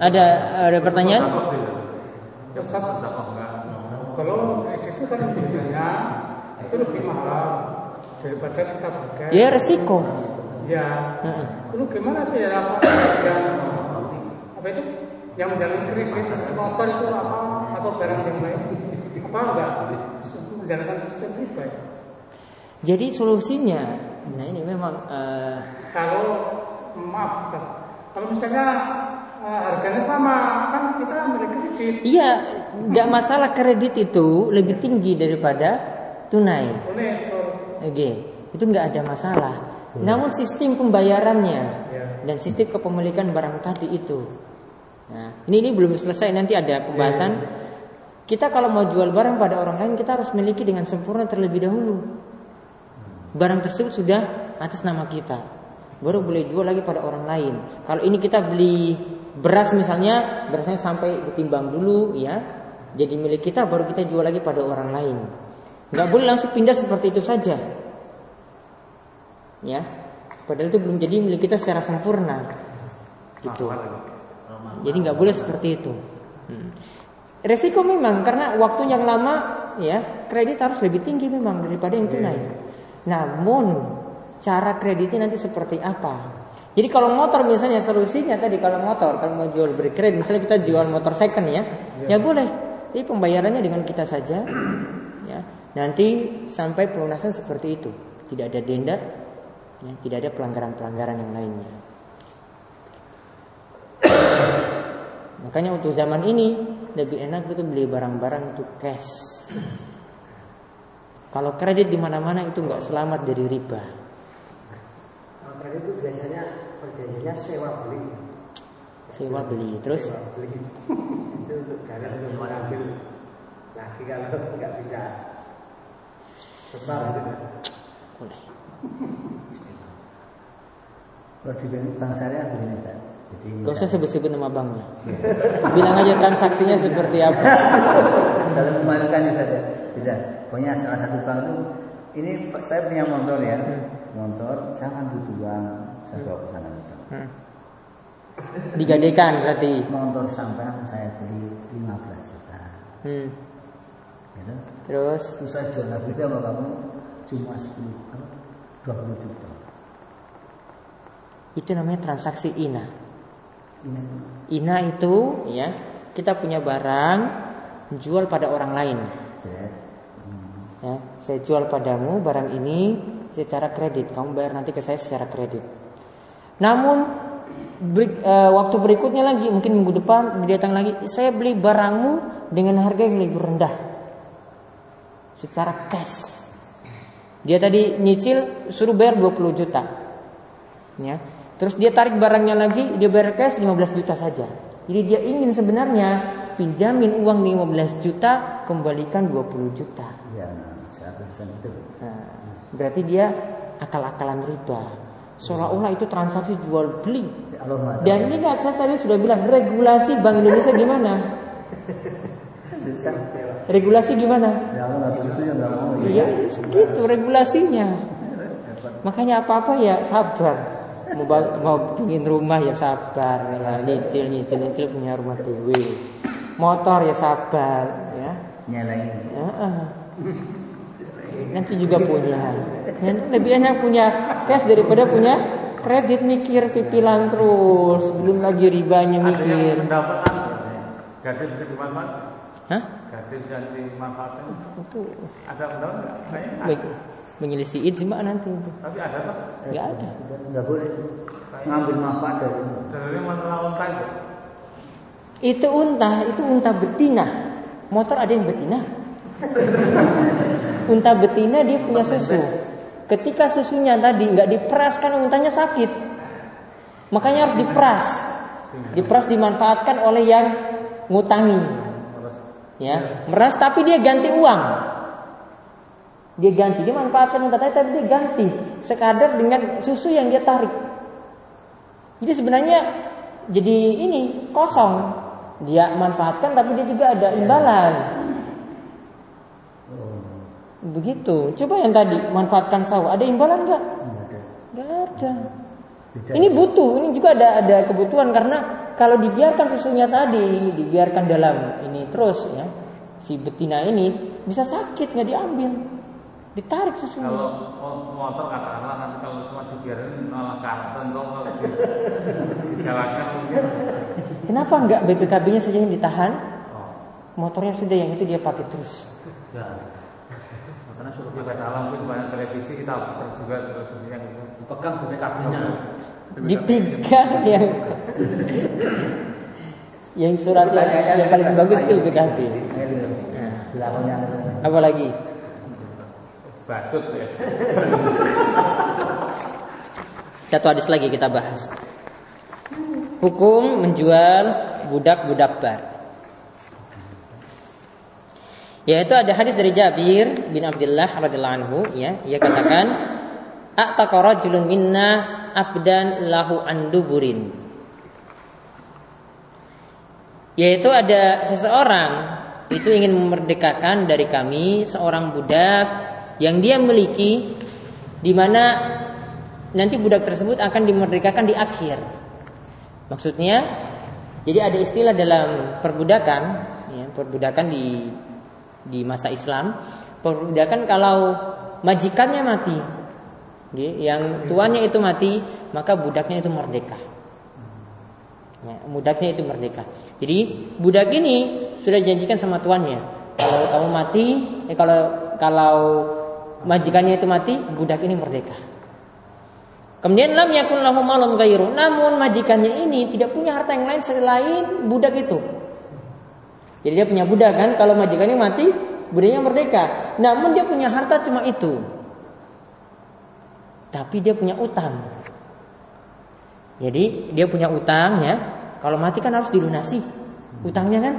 [SPEAKER 1] Ada ada pertanyaan?
[SPEAKER 6] Ustaz, kalau itu kan biasanya itu lebih mahal daripada kita pakai.
[SPEAKER 1] Ya resiko.
[SPEAKER 6] Ya.
[SPEAKER 1] Heeh.
[SPEAKER 6] Lu gimana tuh ya apa yang apa itu yang menjalani kredit seperti motor itu apa atau barang yang lain apa enggak menjalankan sistem riba ya?
[SPEAKER 1] Jadi solusinya, nah ini memang eh,
[SPEAKER 6] kalau maaf kalau misalnya eh, harganya sama kan kita ambil kredit
[SPEAKER 1] iya nggak masalah kredit itu lebih tinggi daripada tunai. Oke, itu nggak ada masalah. Namun sistem pembayarannya
[SPEAKER 6] ya
[SPEAKER 1] dan sistem kepemilikan barang tadi itu Nah, ini ini belum selesai nanti ada pembahasan. Kita kalau mau jual barang pada orang lain kita harus miliki dengan sempurna terlebih dahulu. Barang tersebut sudah atas nama kita. Baru boleh jual lagi pada orang lain. Kalau ini kita beli beras misalnya, berasnya sampai ditimbang dulu ya. Jadi milik kita baru kita jual lagi pada orang lain. Nggak boleh langsung pindah seperti itu saja. Ya. Padahal itu belum jadi milik kita secara sempurna. Gitu. Jadi nggak boleh seperti itu. Hmm. Resiko memang karena waktu yang lama ya kredit harus lebih tinggi memang daripada yang tunai. Namun cara kreditnya nanti seperti apa? Jadi kalau motor misalnya solusinya tadi kalau motor kalau mau jual beri kredit misalnya kita jual motor second ya, ya boleh. Jadi pembayarannya dengan kita saja ya. Nanti sampai pelunasan seperti itu. Tidak ada denda, ya, tidak ada pelanggaran-pelanggaran yang lainnya. [COUGHS] Makanya untuk zaman ini lebih enak itu beli barang-barang itu cash. Kalau kredit di mana-mana itu nggak selamat dari riba.
[SPEAKER 5] Kalau kredit itu biasanya perjanjiannya sewa beli.
[SPEAKER 1] Sewa beli, terus
[SPEAKER 5] Sewa beli. [LAUGHS] itu untuk karena untuk mengambil lagi kalau nggak bisa.
[SPEAKER 1] Boleh.
[SPEAKER 3] Kalau di bank syariah begini Ustaz. Jadi
[SPEAKER 1] Gak usah sebut-sebut nama banknya. Bilang aja transaksinya seperti apa. [LAUGHS]
[SPEAKER 3] dalam memalukan Ustaz ya. Tidak. Pokoknya salah satu bank itu ini saya punya motor ya. Motor saya kan butuh uang saya bawa ke sana.
[SPEAKER 1] Hmm. Digadekan berarti.
[SPEAKER 3] Motor sampai saya beli 15 juta.
[SPEAKER 1] Hmm. Terus
[SPEAKER 3] Terus saya jual lagi sama kamu cuma 10 apa, 20 juta.
[SPEAKER 1] itu namanya transaksi ina.
[SPEAKER 3] Ini
[SPEAKER 1] Ina itu ya kita punya barang jual pada orang lain. Ya, saya jual padamu barang ini secara kredit. Kamu bayar nanti ke saya secara kredit. Namun beri- eh, waktu berikutnya lagi mungkin minggu depan dia datang lagi. Saya beli barangmu dengan harga yang lebih rendah. Secara cash. Dia tadi nyicil suruh bayar 20 juta. Ya. Terus dia tarik barangnya lagi, dia bayar cash 15 juta saja. Jadi dia ingin sebenarnya pinjamin uang 15 juta, kembalikan 20 juta.
[SPEAKER 3] Ya, itu.
[SPEAKER 1] Nah, berarti dia akal-akalan riba. Seolah-olah itu transaksi jual beli.
[SPEAKER 3] Ya
[SPEAKER 1] Dan ini kan saya tadi sudah bilang regulasi Bank Indonesia gimana? [LAUGHS]
[SPEAKER 3] susah.
[SPEAKER 1] Regulasi gimana?
[SPEAKER 3] Ya ya nggak mau.
[SPEAKER 1] Iya, segitu regulasinya. Makanya apa-apa ya sabar. Mau, mau bikin rumah ya sabar, ya, nyicil nyicil nyicil punya rumah dewe. Motor ya sabar, ya.
[SPEAKER 3] Nyalain.
[SPEAKER 1] Heeh. Nanti juga punya. Ya, lebih enak punya cash daripada punya kredit mikir pipilan terus, belum lagi ribanya
[SPEAKER 4] Ada yang
[SPEAKER 1] mikir.
[SPEAKER 4] gadget bisa dimanfaatkan.
[SPEAKER 1] Hah?
[SPEAKER 4] Gadget bisa dimanfaatkan.
[SPEAKER 1] Itu
[SPEAKER 4] Ada pendapat nggak? Saya nggak.
[SPEAKER 1] baik menyelisih ijma nanti itu.
[SPEAKER 4] Tapi ada tuh.
[SPEAKER 1] Enggak ada.
[SPEAKER 3] Nggak boleh ngambil manfaat dari itu.
[SPEAKER 4] Sebenarnya masalah unta itu.
[SPEAKER 1] Itu unta, itu unta betina. Motor ada yang betina. [LAUGHS] unta betina dia punya susu. Ketika susunya tadi nggak diperas kan untanya sakit. Makanya harus diperas. Diperas dimanfaatkan oleh yang ngutangi. Ya, meras tapi dia ganti uang. Dia ganti, dia manfaatkan unta tadi tapi dia ganti sekadar dengan susu yang dia tarik. Jadi sebenarnya jadi ini kosong. Dia manfaatkan tapi dia juga ada imbalan. Begitu. Coba yang tadi manfaatkan sawah, ada imbalan nggak?
[SPEAKER 3] Nggak ada.
[SPEAKER 1] Ini butuh, ini juga ada ada kebutuhan karena kalau dibiarkan susunya tadi, dibiarkan dalam ini terus ya, si betina ini bisa sakit nggak diambil, ditarik susunya.
[SPEAKER 4] Kalau mo- motor katakanlah nanti kalau cuma dibiarin malah karton dong kalau di- [LAUGHS] dijalankan mungkin.
[SPEAKER 1] Kenapa nggak BPKB-nya saja yang ditahan?
[SPEAKER 4] Oh,
[SPEAKER 1] Motornya sudah yang itu dia pakai terus.
[SPEAKER 4] ya. Makanya suruh kita dalam itu banyak televisi kita putar juga televisi yang.
[SPEAKER 2] Dipegang BPKB-nya.
[SPEAKER 1] Dipegang yang yang surat yang, yang paling bagus itu
[SPEAKER 3] itu.
[SPEAKER 1] Apa lagi?
[SPEAKER 4] Bacut ya.
[SPEAKER 1] Satu hadis lagi kita bahas. hukum menjual budak-budak bar. Yaitu ada hadis dari Jabir bin Abdullah radhiyallahu anhu ya, ia katakan A'taqa rajulun minna abdan lahu anduburin. Yaitu ada seseorang itu ingin memerdekakan dari kami seorang budak yang dia miliki di mana nanti budak tersebut akan dimerdekakan di akhir. Maksudnya jadi ada istilah dalam perbudakan ya, perbudakan di di masa Islam, perbudakan kalau majikannya mati yang tuannya itu mati, maka budaknya itu merdeka. Ya, budaknya itu merdeka. Jadi budak ini sudah dijanjikan sama tuannya. Kalau kamu mati, eh, kalau kalau majikannya itu mati, budak ini merdeka. Kemudian lam yakun lahu malum ghairu. Namun majikannya ini tidak punya harta yang lain selain budak itu. Jadi dia punya budak kan, kalau majikannya mati, budaknya merdeka. Namun dia punya harta cuma itu tapi dia punya utang. Jadi dia punya utang ya. Kalau mati kan harus dilunasi utangnya kan.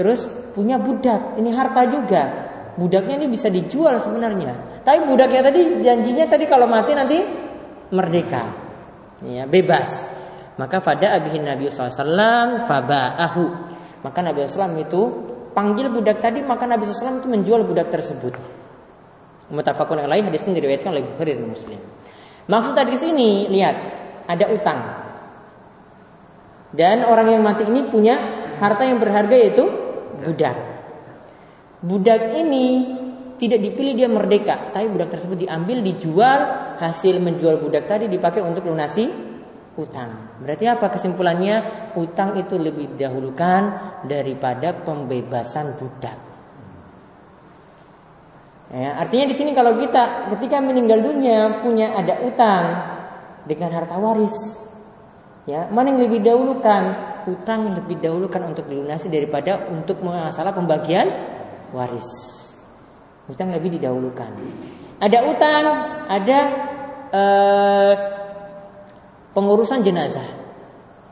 [SPEAKER 1] Terus punya budak, ini harta juga. Budaknya ini bisa dijual sebenarnya. Tapi budaknya tadi janjinya tadi kalau mati nanti merdeka. Ya, bebas. Maka pada abihin Nabi SAW faba'ahu. Maka Nabi SAW itu panggil budak tadi maka Nabi SAW itu menjual budak tersebut. Mutafakun yang lain hadis ini diriwayatkan oleh Bukhari dan Muslim. Maksud tadi sini lihat ada utang. Dan orang yang mati ini punya harta yang berharga yaitu budak. Budak ini tidak dipilih dia merdeka, tapi budak tersebut diambil, dijual, hasil menjual budak tadi dipakai untuk lunasi utang. Berarti apa kesimpulannya? Utang itu lebih didahulukan daripada pembebasan budak. Ya, artinya di sini kalau kita ketika meninggal dunia punya ada utang dengan harta waris, ya mana yang lebih dahulukan? Utang lebih dahulukan untuk dilunasi daripada untuk masalah pembagian waris. Utang lebih didahulukan. Ada utang, ada eh, pengurusan jenazah.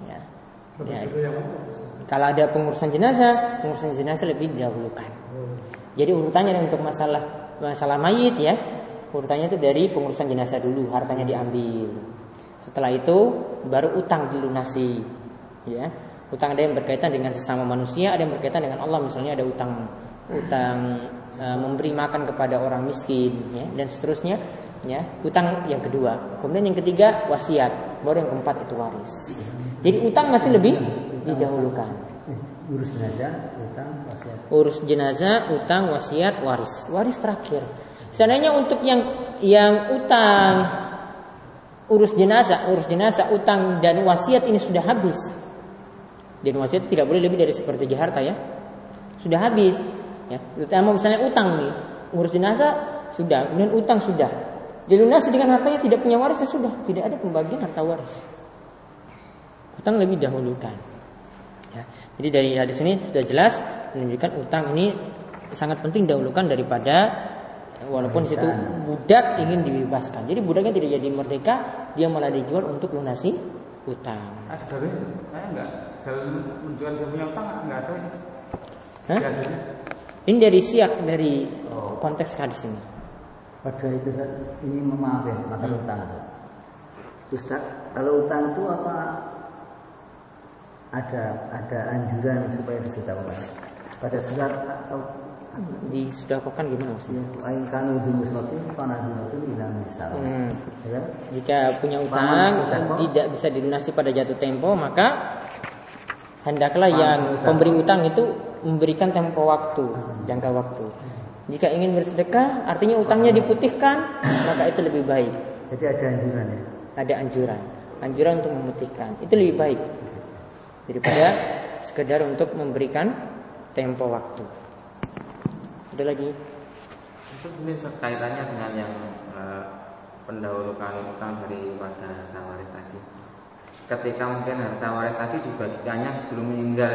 [SPEAKER 1] Ya. Ya. Kalau ada pengurusan jenazah, pengurusan jenazah lebih didahulukan. Jadi urutannya untuk masalah masalah mayit ya urutannya itu dari pengurusan jenazah dulu hartanya diambil setelah itu baru utang dilunasi ya utang ada yang berkaitan dengan sesama manusia ada yang berkaitan dengan Allah misalnya ada utang utang e, memberi makan kepada orang miskin ya dan seterusnya ya utang yang kedua kemudian yang ketiga wasiat baru yang keempat itu waris jadi utang masih lebih didahulukan
[SPEAKER 3] urus jenazah, utang, wasiat.
[SPEAKER 1] Urus jenazah, utang, wasiat, waris. Waris terakhir. Seandainya untuk yang yang utang urus jenazah, urus jenazah, utang dan wasiat ini sudah habis. Dan wasiat tidak boleh lebih dari seperti harta ya. Sudah habis. Ya, terutama misalnya utang nih, urus jenazah sudah, kemudian utang sudah. Dilunasi dengan hartanya tidak punya waris ya sudah, tidak ada pembagian harta waris. Utang lebih dahulukan. Ya. Jadi dari hadis ini sudah jelas menunjukkan utang ini sangat penting dahulukan daripada walaupun situ budak ingin dibebaskan. Jadi budaknya tidak jadi merdeka, dia malah dijual untuk lunasi utang.
[SPEAKER 4] Ada dari saya enggak jalan menjual dia punya utang enggak ada.
[SPEAKER 1] Hah? Ini dari siak dari oh. konteks hadis ini.
[SPEAKER 3] Pada itu ini memaafkan maka hmm. utang. Ustaz, kalau utang itu apa ada ada anjuran supaya disedekahkan. Pada surat atau
[SPEAKER 1] disedekahkan gimana maksudnya?
[SPEAKER 3] Ain kanu dimusnatin fanadunatun ila misal. Hmm.
[SPEAKER 1] Ya. Jika punya utang tidak bisa dilunasi pada jatuh tempo, maka hendaklah yang pemberi utang itu memberikan tempo waktu, jangka waktu. Jika ingin bersedekah, artinya utangnya diputihkan, maka itu lebih baik.
[SPEAKER 3] Jadi ada anjuran ya?
[SPEAKER 1] Ada anjuran, anjuran untuk memutihkan. Itu lebih baik daripada sekedar untuk memberikan tempo waktu. Ada lagi?
[SPEAKER 2] Itu ini kaitannya dengan yang uh, pendahulukan utang daripada harta waris tadi. Ketika mungkin harta waris tadi dibagikannya belum meninggal,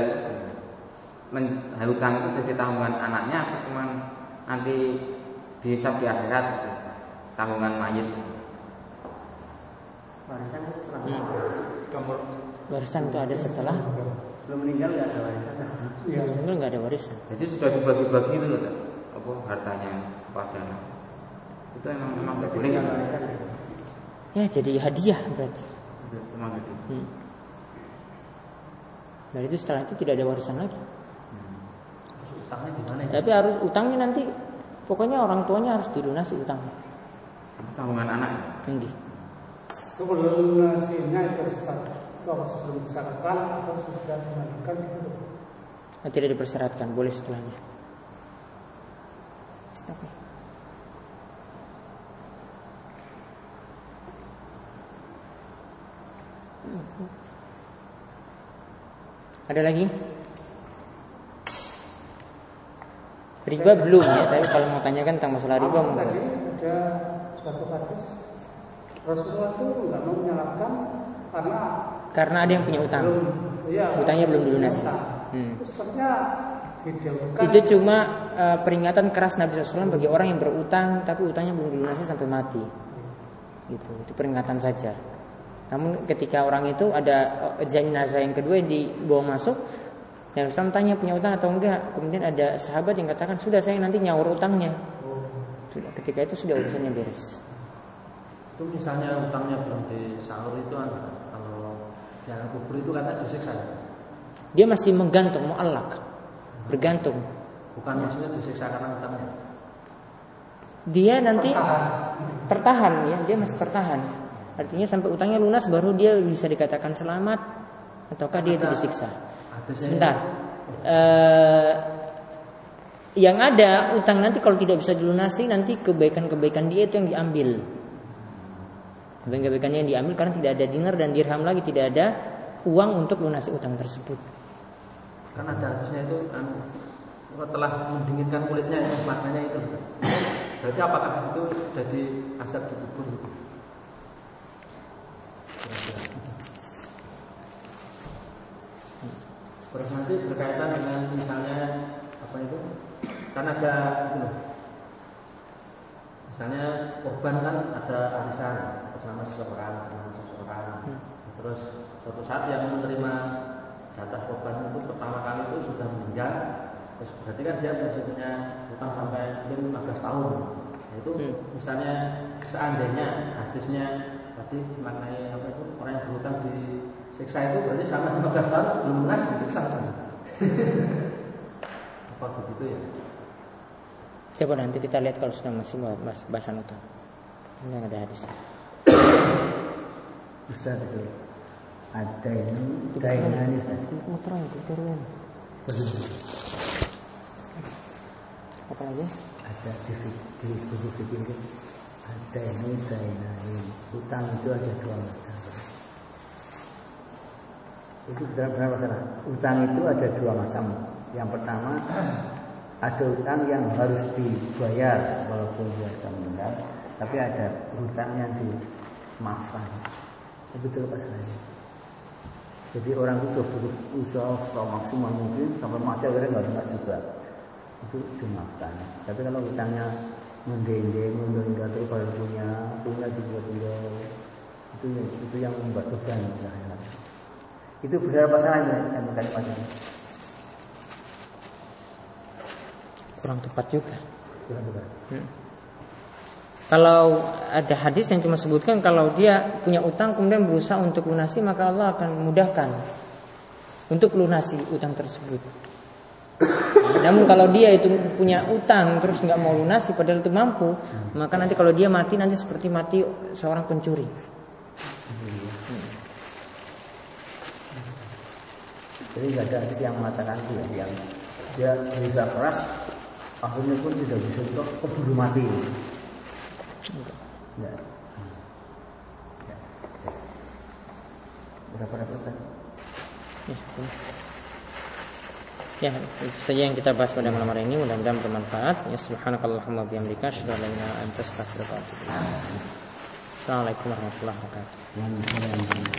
[SPEAKER 2] hutang itu jadi tanggungan anaknya atau cuma nanti dihisap di akhirat gitu, tanggungan mayit.
[SPEAKER 1] Warisan itu setelah hmm Warisan itu ada setelah
[SPEAKER 3] Belum meninggal nggak ada warisan.
[SPEAKER 1] sebelum meninggal nggak ada warisan.
[SPEAKER 2] Jadi sudah dibagi-bagi itu loh, apa hartanya kepada. Itu emang memang nggak boleh kan?
[SPEAKER 1] Ya jadi hadiah berarti.
[SPEAKER 2] Itu gitu.
[SPEAKER 1] Hmm. Dan itu setelah itu tidak ada warisan lagi.
[SPEAKER 2] Utangnya di mana ya?
[SPEAKER 1] Tapi harus utangnya nanti pokoknya orang tuanya harus dilunasi utangnya.
[SPEAKER 2] Tanggungan anak.
[SPEAKER 1] Nanti.
[SPEAKER 6] Itu lunasinya itu itu apa sebelum disyaratkan atau sudah dimandikan gitu.
[SPEAKER 1] Nah, tidak dipersyaratkan, boleh setelahnya. Stop ya. Ada lagi? Riba belum ya, tapi kalau mau tanyakan tentang masalah riba
[SPEAKER 6] tadi ada satu hadis Rasulullah itu nggak mau menyalahkan karena
[SPEAKER 1] Karena ada yang punya utang.
[SPEAKER 6] belum iya,
[SPEAKER 1] Utangnya belum dilunasi. Hmm.
[SPEAKER 6] Itu
[SPEAKER 1] cuma eh, peringatan keras Nabi SAW bagi orang yang berutang tapi utangnya belum dilunasi sampai mati. Gitu, itu peringatan saja. Namun ketika orang itu ada jenazah yang kedua yang dibawa masuk, Nabi SAW tanya punya utang atau enggak. Kemudian ada sahabat yang katakan sudah saya nanti nyaur utangnya. Sudah ketika itu sudah urusannya beres.
[SPEAKER 7] Itu misalnya utangnya belum di sahur itu kalau jangan kubur itu kata disiksa. ya?
[SPEAKER 1] Dia masih menggantung muallak, bergantung.
[SPEAKER 7] Bukan maksudnya disiksa karena utangnya.
[SPEAKER 1] Dia nanti tertahan ya, dia masih tertahan. Artinya sampai utangnya lunas baru dia bisa dikatakan selamat ataukah dia itu disiksa. Sebentar. Eh, yang ada utang nanti kalau tidak bisa dilunasi nanti kebaikan-kebaikan dia itu yang diambil. Kebaikan-kebaikannya yang diambil karena tidak ada dinar dan dirham lagi, tidak ada uang untuk lunasi utang tersebut.
[SPEAKER 7] kan ada hadisnya itu kan telah mendinginkan kulitnya ya, maknanya itu. Berarti apakah itu jadi aset di kubur? gitu? Terus nanti berkaitan dengan misalnya apa itu? Kan ada itu loh. Misalnya korban kan ada arisan bersama seseorang, bersama seseorang. Terus suatu saat yang menerima jatah korban itu pertama kali itu sudah meninggal. Terus berarti kan dia masih punya hutang sampai mungkin 15 tahun. Nah, itu
[SPEAKER 1] Hmm.
[SPEAKER 7] misalnya seandainya hadisnya tadi maknai apa itu orang yang berhutang disiksa itu berarti sampai 15 tahun belum lunas disiksa kan? [LAUGHS] apa begitu ya?
[SPEAKER 1] Coba nanti kita lihat kalau sudah masih bahas bahasan utang. Ini yang ada hadisnya. [COUGHS]
[SPEAKER 3] Ustaz itu ada ini daingan ini Ustaz.
[SPEAKER 1] Motor itu turun. Apa lagi?
[SPEAKER 3] Ada di di buku itu ada ini utang itu ada dua macam. Itu benar-benar masalah. Utang itu ada dua macam. Yang pertama ada utang yang harus dibayar walaupun dia sudah meninggal, tapi ada utang yang dimaafkan. Itu betul masalahnya. Jadi orang itu sudah berusaha semaksimal mungkin sampai mati akhirnya nggak lunas juga. Itu dimaafkan. Tapi kalau utangnya mendendeng, menunda terus kalau punya, punya juga tinggal itu itu yang membuat beban. Nah, itu benar masalahnya yang bukan masalah.
[SPEAKER 1] Kurang tepat juga.
[SPEAKER 3] Benar benar.
[SPEAKER 1] Kalau ada hadis yang cuma sebutkan kalau dia punya utang kemudian berusaha untuk lunasi maka Allah akan mudahkan untuk lunasi utang tersebut. [COUGHS] Namun kalau dia itu punya utang terus nggak mau lunasi padahal itu mampu, maka nanti kalau dia mati nanti seperti mati seorang pencuri.
[SPEAKER 3] Jadi nggak ada hadis yang mengatakan itu ya, yang dia berusaha keras, akhirnya pun tidak bisa untuk keburu mati. Ya. Ya. Berapa kan?
[SPEAKER 1] Ya. Ya, itu saja yang kita bahas pada malam hari ini. Mudah-mudahan bermanfaat. Ya, subhanakallahumma bihamdika asyhadu an la ilaha illa anta astaghfiruka wa atubu ilaik. Assalamualaikum warahmatullahi wabarakatuh.